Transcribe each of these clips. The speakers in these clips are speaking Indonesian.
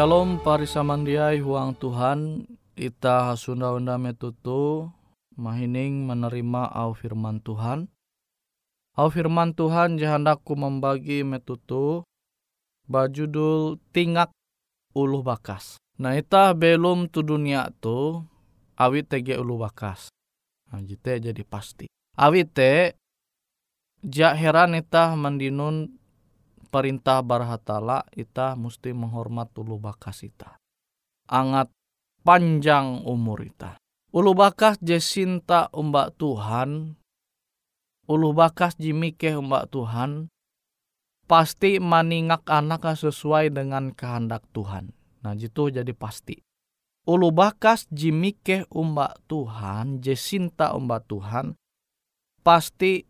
Shalom parisamandiai huang Tuhan ita hasunda unda metutu mahining menerima au firman Tuhan. Au firman Tuhan jahandaku membagi metutu bajudul tingak ulu bakas. Nah ita belum tu dunia tu awit tege ulu bakas. Nah jite jadi pasti. Awit te jak heran ita mendinun perintah barhatala ita mesti menghormat ulu bakas ita. Angat panjang umur ita. Ulu bakas jesinta umbak Tuhan. Ulu bakas jimike umbak Tuhan. Pasti maningak anak sesuai dengan kehendak Tuhan. Nah jitu jadi pasti. Ulu bakas jimike umbak Tuhan, jesinta umbak Tuhan, pasti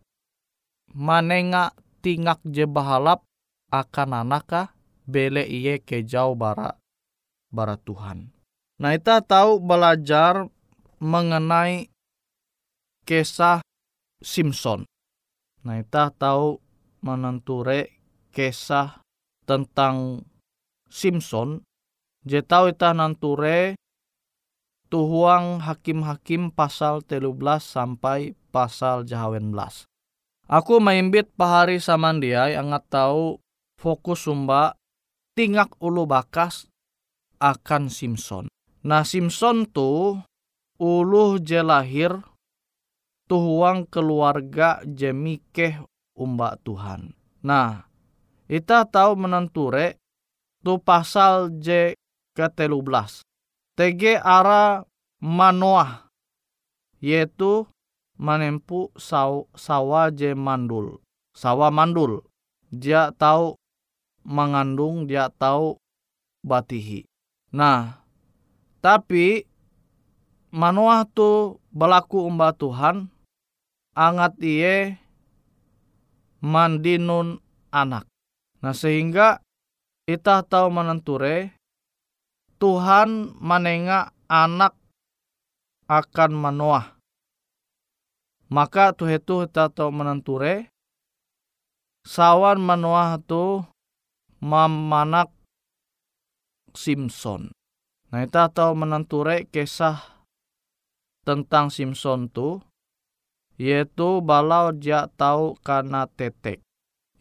manenga tingak je bahalap akan anaka bele iye ke jauh bara bara Tuhan. Nah kita tahu belajar mengenai kisah Simpson. Nah kita tahu menenture kisah tentang Simpson. Je tahu kita nanture tuhuang hakim-hakim pasal 13 sampai pasal jahawen belas. Aku maimbit pahari samandiai angat tahu fokus sumba tingak ulu bakas akan Simpson. Nah Simpson tu ulu je lahir tuhuang keluarga jemikeh umba Tuhan. Nah, kita tahu menenture tu pasal J ke belas. TG ara Manoah yaitu menempu saw, sawa je mandul. Sawa mandul. Dia tahu mengandung dia tahu batihi. Nah, tapi Manoah tu berlaku umba Tuhan, angat iye mandinun anak. Nah sehingga kita tahu menenture Tuhan menengah anak akan Manoah. Maka tuh itu kita tahu menenture sawan Manoah tu mamanak Simpson. Nah, kita tahu menenture kisah tentang Simpson tu, yaitu balau dia tahu karena tetek,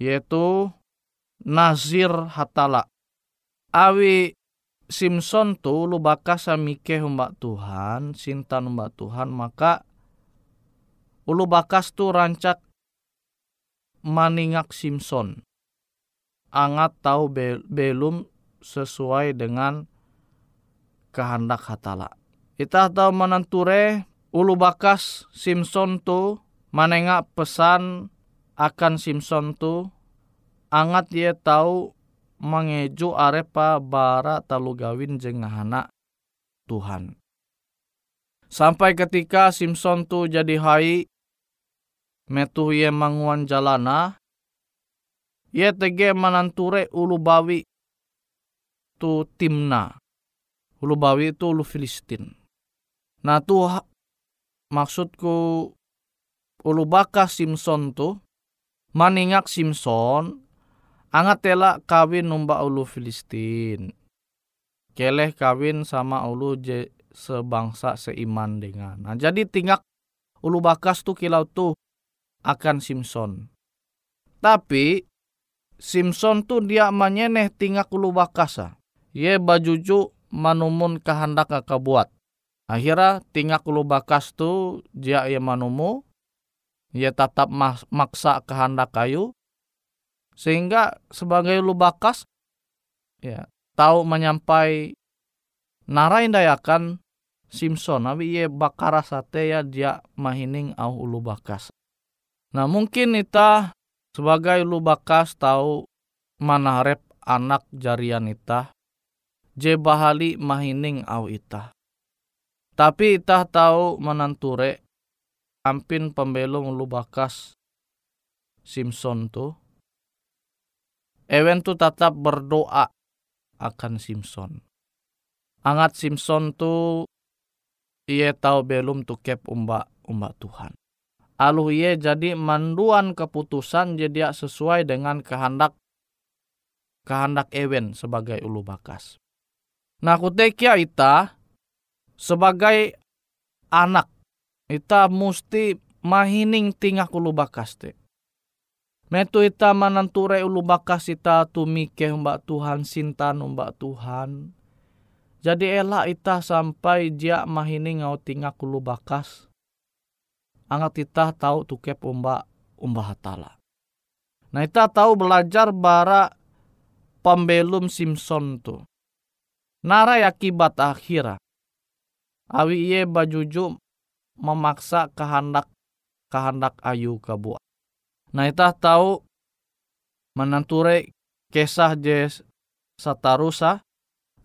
yaitu Nazir Hatala. Awi Simpson tu lu bakas samike humbak Tuhan, sintan humbak Tuhan, maka ulu bakas tu rancak maningak Simpson angat tahu be, belum sesuai dengan kehendak hatala. Kita tahu menenture ulu bakas Simpson tu manenga pesan akan Simpson tu angat dia tahu mengeju arepa bara talu gawin jengahana Tuhan. Sampai ketika Simpson tu jadi hai metu ye manguan jalana Ye tege mananture ulu bawi tu timna. Ulu bawi itu ulu Filistin. Nah tu maksudku ulu baka Simpson tu maningak angat tela kawin numba ulu Filistin. Keleh kawin sama ulu je sebangsa seiman dengan. Nah, jadi tingak ulu bakas tu kilau tu akan Simpson. Tapi Simpson tu dia menyeneh tinggal kulu bakasa. Ye bajuju manumun kehendak kakak buat. Akhirnya tinggal kulu bakas tu dia ye manumu. Ye tetap maksa kehendak kayu. Sehingga sebagai lu bakas ya tahu menyampai narai dayakan Simpson. Tapi ye bakara sate ya dia mahining au ulu bakas. Nah mungkin kita sebagai lu bakas tahu mana rep anak jarian ita, je bahali mahining au ita. Tapi ita tahu menanture ampin pembelum lu bakas Simpson tu. Ewen tu tetap berdoa akan Simpson. Angat Simpson tu ia tahu belum tu kep umba umba Tuhan alu ye jadi manduan keputusan jadi sesuai dengan kehendak kehendak ewen sebagai ulu bakas. Nah kutekia ita sebagai anak ita musti mahining tingah ulu bakas te. Metu ita mananture ulu bakas ita tumike mbak Tuhan sintan mbak Tuhan. Jadi elak ita sampai dia mahining ngau tingah ulu bakas. Angat ita tahu tukep umbak umbah hatala. Nah ita tahu belajar bara pembelum Simpson tu. Nara akibat akhirah. Awi iye bajuju memaksa kehendak kehendak ayu kebuat. Nah kita tahu menanture kisah jes satarusa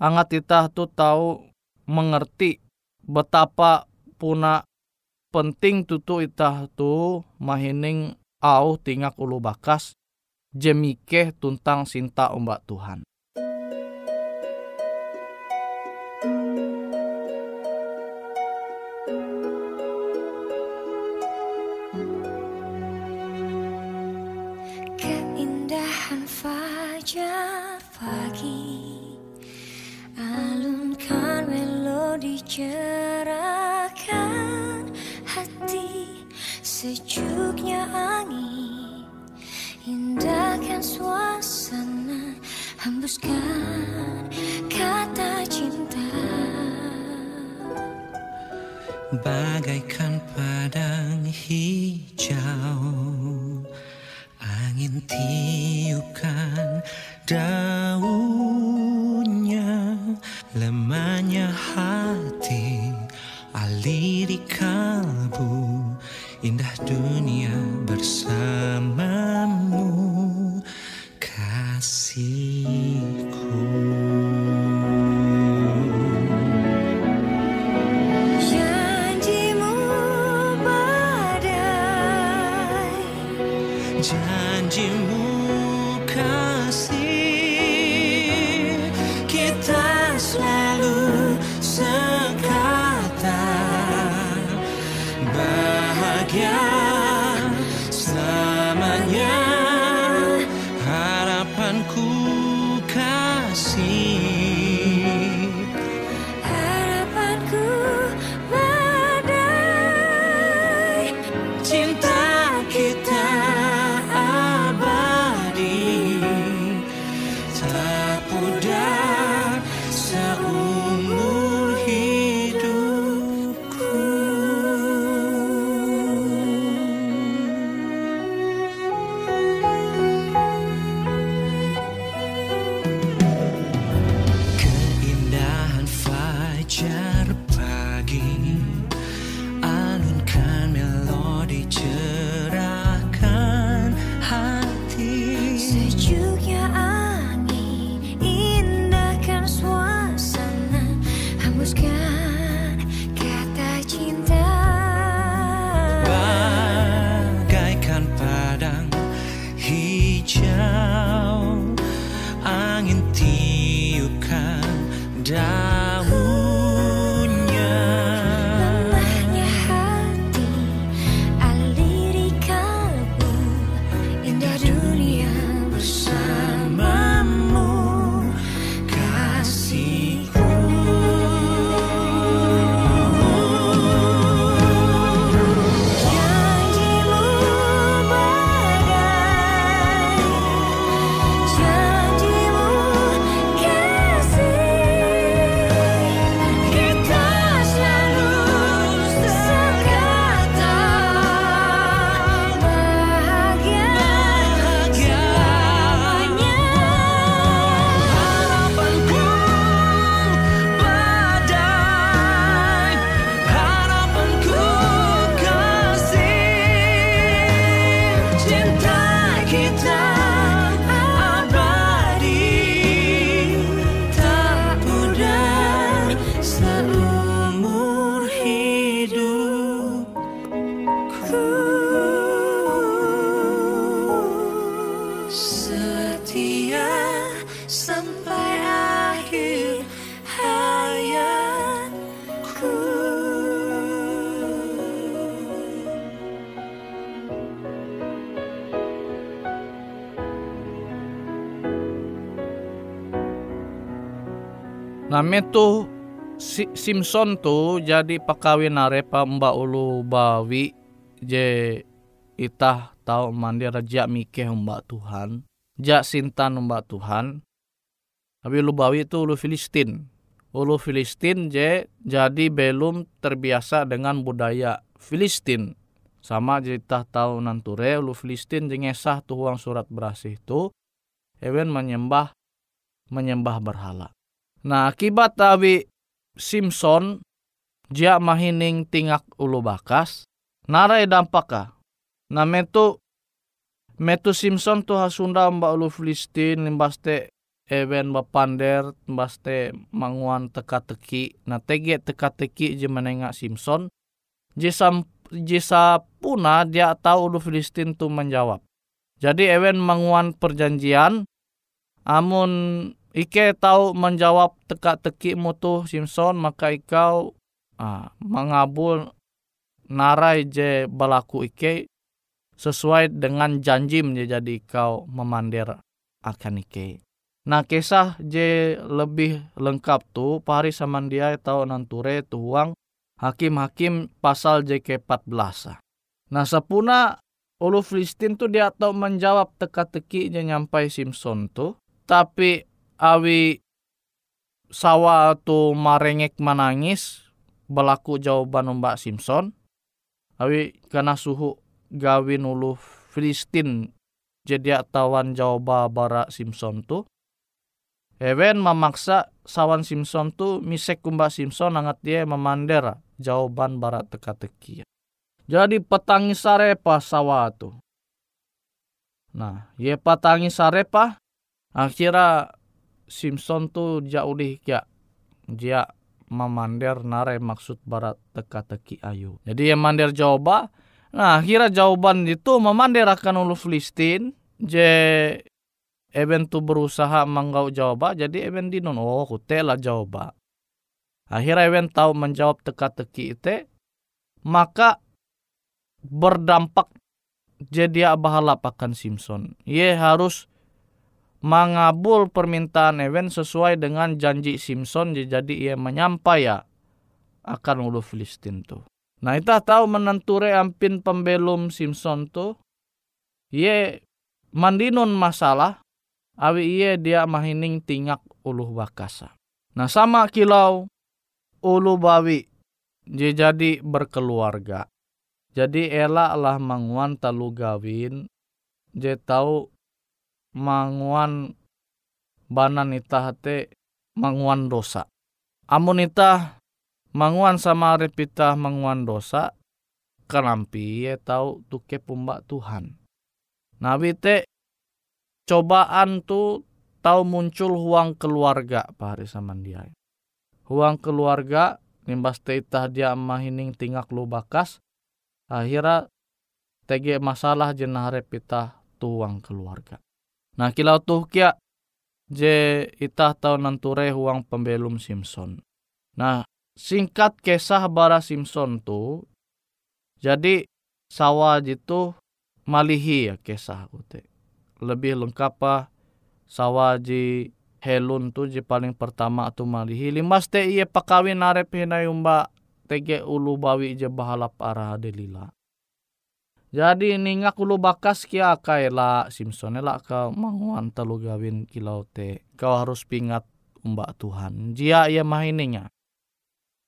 angat kita tu tahu mengerti betapa puna penting tutu itah tu mahining au tingak ulu bakas jemike tuntang sinta umbak Tuhan. Bagaikan padang hijau. Angin tiupkan daunnya lemahnya hati aliri kalbu. Indah dunia bersamamu Nah metu si, Simpson tu jadi pakawin narepa mbak ulu bawi je itah tahu mandi raja mikeh mbak Tuhan. Jak sintan mbak Tuhan. Tapi ulu bawi itu ulu Filistin. Ulu Filistin je jadi belum terbiasa dengan budaya Filistin. Sama kita tahu nanture ulu Filistin jengesah tuhuang surat berasih itu. Ewen menyembah menyembah berhala. Nah akibat tawi Simpson dia mahining tingak ulu bakas narai dampaka. Nah metu metu Simpson tu hasunda mbak ulu Filistin limbaste ewen bapander limbaste manguan teka-teki. Nah tege teka-teki je menengak Simpson. Jisam jisa puna dia tahu ulu Filistin tu menjawab. Jadi ewen manguan perjanjian amun Ike tahu menjawab teka-teki mutu Simpson maka ikau ah, mengabul narai je balaku Ike sesuai dengan janji menjadi ikau memandir akan Ike. Nah kisah je lebih lengkap tu pari samandia tahu nanture tuang hakim-hakim pasal JK14. Nah sepuna ulu Filistin tu dia tahu menjawab teka-teki je nyampai Simpson tu tapi awi sawa tu marengek manangis berlaku jawaban Mbak Simpson awi karena suhu gawin ulu Filistin jadi tawan jawab bara Simpson tu Ewen memaksa sawan Simpson tu misek Mbak Simpson angat dia memandera jawaban barat teka-teki. Jadi petangi sarepa sawa tu. Nah, ye petangi sarepa akhirnya Simpson tu jauh dih ya dia memander narai maksud barat teka-teki ayu. Jadi yang mandir jawaban, nah kira jawaban itu memander akan ulu Filistin, je eben tu berusaha menggau jawaban, jadi eben dinon, oh kutela jawaban. Akhirnya eben tahu menjawab teka-teki itu, maka berdampak jadi abahalap akan Simpson. Ye harus mengabul permintaan Ewen sesuai dengan janji Simpson jadi ia menyampai ya akan ulu Filistin tu. Nah kita tahu menenture ampin pembelum Simpson tu ye mandinun masalah awi iye dia mahining tingak ulu bakasa. Nah sama kilau ulu bawi jadi berkeluarga. Jadi elak lah manguan talu gawin je tahu manguan banan ita hate manguan dosa. Amun ita manguan sama repita manguan dosa, kenampi ye tahu tuke pumbak Tuhan. Nabi te cobaan tu tahu muncul huang keluarga pahari sama dia. Huang keluarga nimbas te itah dia mahining tingak lu bakas, akhirnya tege masalah jenah repita tuang keluarga. Nah kilau tuh kia je itah tau nanture huang pembelum Simpson. Nah singkat kisah bara Simpson tu jadi sawah itu malihi ya kisah ute. Lebih lengkap apa sawah ji helun tu je paling pertama tu malihi. Limas te iye pakawin arep hinay umba tege ulu bawi je bahalap arah delila. Jadi ningak ulu bakas kia kai la Simpson la kau manguan telu gawin kilau te. Kau harus pingat umbak Tuhan. Jia ia mahininya.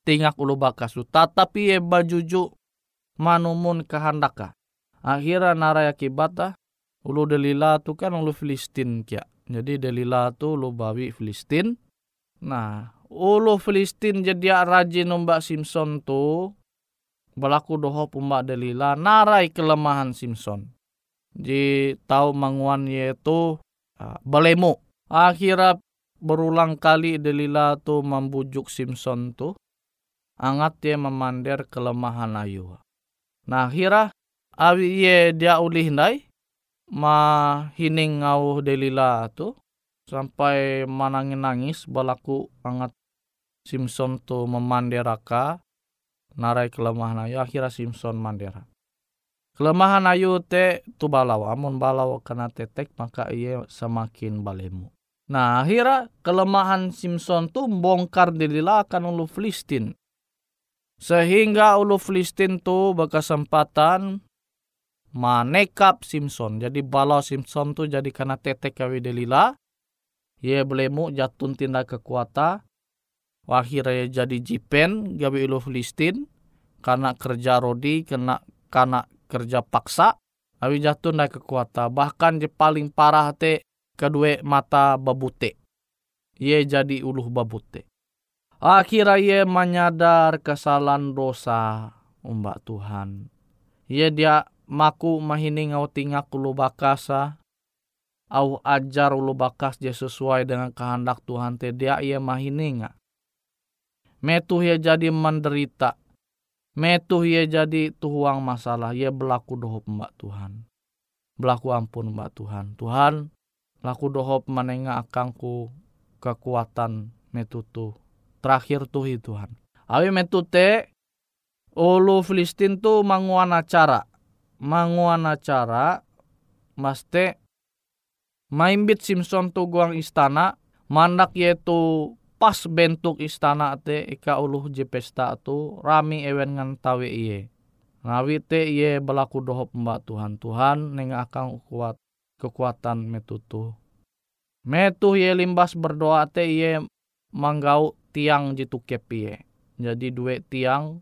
Tingak ulu bakas tu. Tetapi ia bajuju manumun kehandaka. Akhirnya naraya kibata. Ulu delila tu kan ulu Filistin kia. Jadi delila tu ulu bawi Filistin. Nah, ulu Filistin jadi rajin umbak Simpson tu berlaku doho pumbak delila narai kelemahan Simpson. Di tahu manguan yaitu uh, belemu. Akhirnya berulang kali delila tu membujuk Simpson tu. Angat dia memandir kelemahan ayu. Nah akhirnya awi ye dia ulih nai ma hining ngau delila tu sampai manangin nangis berlaku angat Simpson tu memandiraka narai kelemahan ayu akhirnya Simpson mandera. Kelemahan ayu te tu balau, amun balau kena tetek maka ia semakin balemu. Nah, akhirnya kelemahan Simpson tuh bongkar dililakan ulu Filistin. Sehingga ulu Filistin tuh berkesempatan manekap Simpson. Jadi balau Simpson tuh jadi karena tetek kawi delila. Ye belemu jatun tindak kekuatan. Akhirnya jadi jipen gawi ulu Filistin. Karena kerja rodi, kena karena kerja paksa. Awi jatun dah kekuatan. Bahkan je paling parah te kedua mata babute. Ye jadi uluh babute. Akhirnya ye menyadar kesalahan dosa umbak Tuhan. Ye dia maku mahini ngau tingak ulu bakasa. Au ajar ulu bakas je sesuai dengan kehendak Tuhan te dia ye mahini nga. Metuh ye jadi menderita. Metuh ye jadi tuhuang masalah. Ye berlaku dohop mbak Tuhan. Berlaku ampun mbak Tuhan. Tuhan laku dohop menengah akangku kekuatan metutu terakhir tuh Tuhan awi metute ulu Filistin tu manguan acara manguan acara maste maimbit Simpson tu guang istana mandak yaitu pas bentuk istana te ika ulu je pesta tu rami ewen ngan tawe iye ngawi te iye berlaku dohop mbak Tuhan Tuhan neng akang kuat kekuatan metutu. Metu ye limbas berdoa te ye manggau tiang jitu kepie. Jadi dua tiang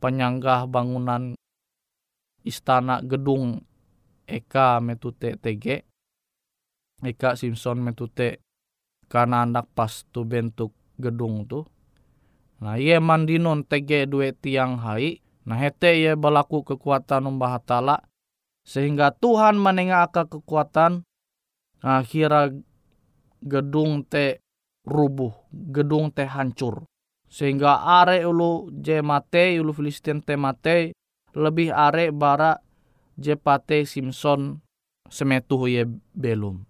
penyanggah bangunan istana gedung Eka metute TG. Eka Simpson metute karena anak pas tu bentuk gedung tu. Nah ye mandinon TG dua tiang hai. Nah hete ye berlaku kekuatan umbah hatala sehingga Tuhan menengah kekuatan akhirnya gedung te rubuh, gedung te hancur. Sehingga are ulu je mate, ulu Filistin te mate, lebih are bara je pate Simpson semetuh ye belum.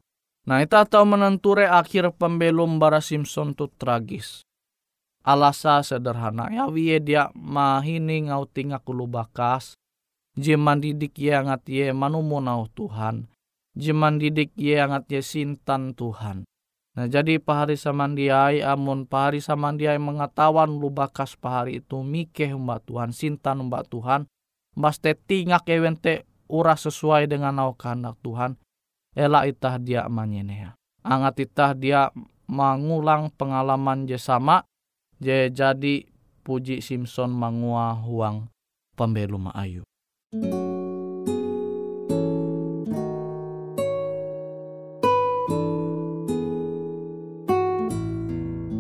Nah kita tahu menenture akhir pembelum bara Simpson tu tragis. Alasa sederhana ya wiye dia mahini ngau tingak ulu bakas Jeman didik ye angat ye manumunau Tuhan. Jeman didik ye angat ye sintan Tuhan. Nah jadi pahari samandiai amun pahari samandiai mengetahuan lu bakas pahari itu mikeh mbak Tuhan sintan mbak Tuhan. Mbak te tingak ewente ura sesuai dengan nau kehendak Tuhan. Ela itah dia manyenea. Angat itah dia mengulang pengalaman je sama. Je jadi puji Simpson mangua huang pembelum ayu.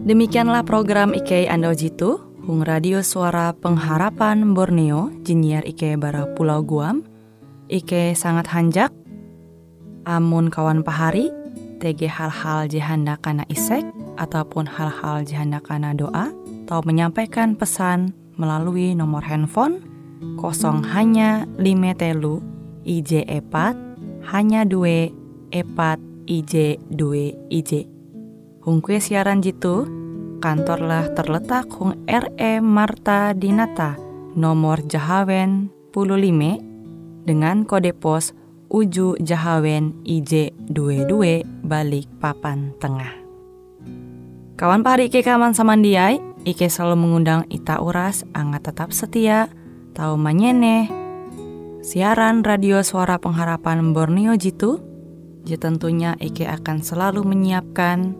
Demikianlah program IK Ando Jitu, Hung Radio Suara Pengharapan Borneo, Jinier IK Bara Pulau Guam, IK sangat hanjak, amun kawan pahari, TG hal-hal jihanda kana isek, ataupun hal-hal jihanda kana doa, atau menyampaikan pesan melalui nomor handphone kosong hanya lima telu IJ epat hanya dua epat IJ dua IJ. Hung siaran jitu, kantorlah terletak Hung RE Marta Dinata, nomor Jahawen 15 dengan kode pos Uju Jahawen IJ22 balik papan tengah. Kawan pahari Ike kaman samandiai, Ike selalu mengundang Ita Uras, angga tetap setia, tahu manyene, siaran radio suara pengharapan Borneo Jitu, tentunya Ike akan selalu menyiapkan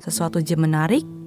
sesuatu je menarik,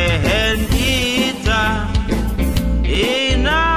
kuhendita ina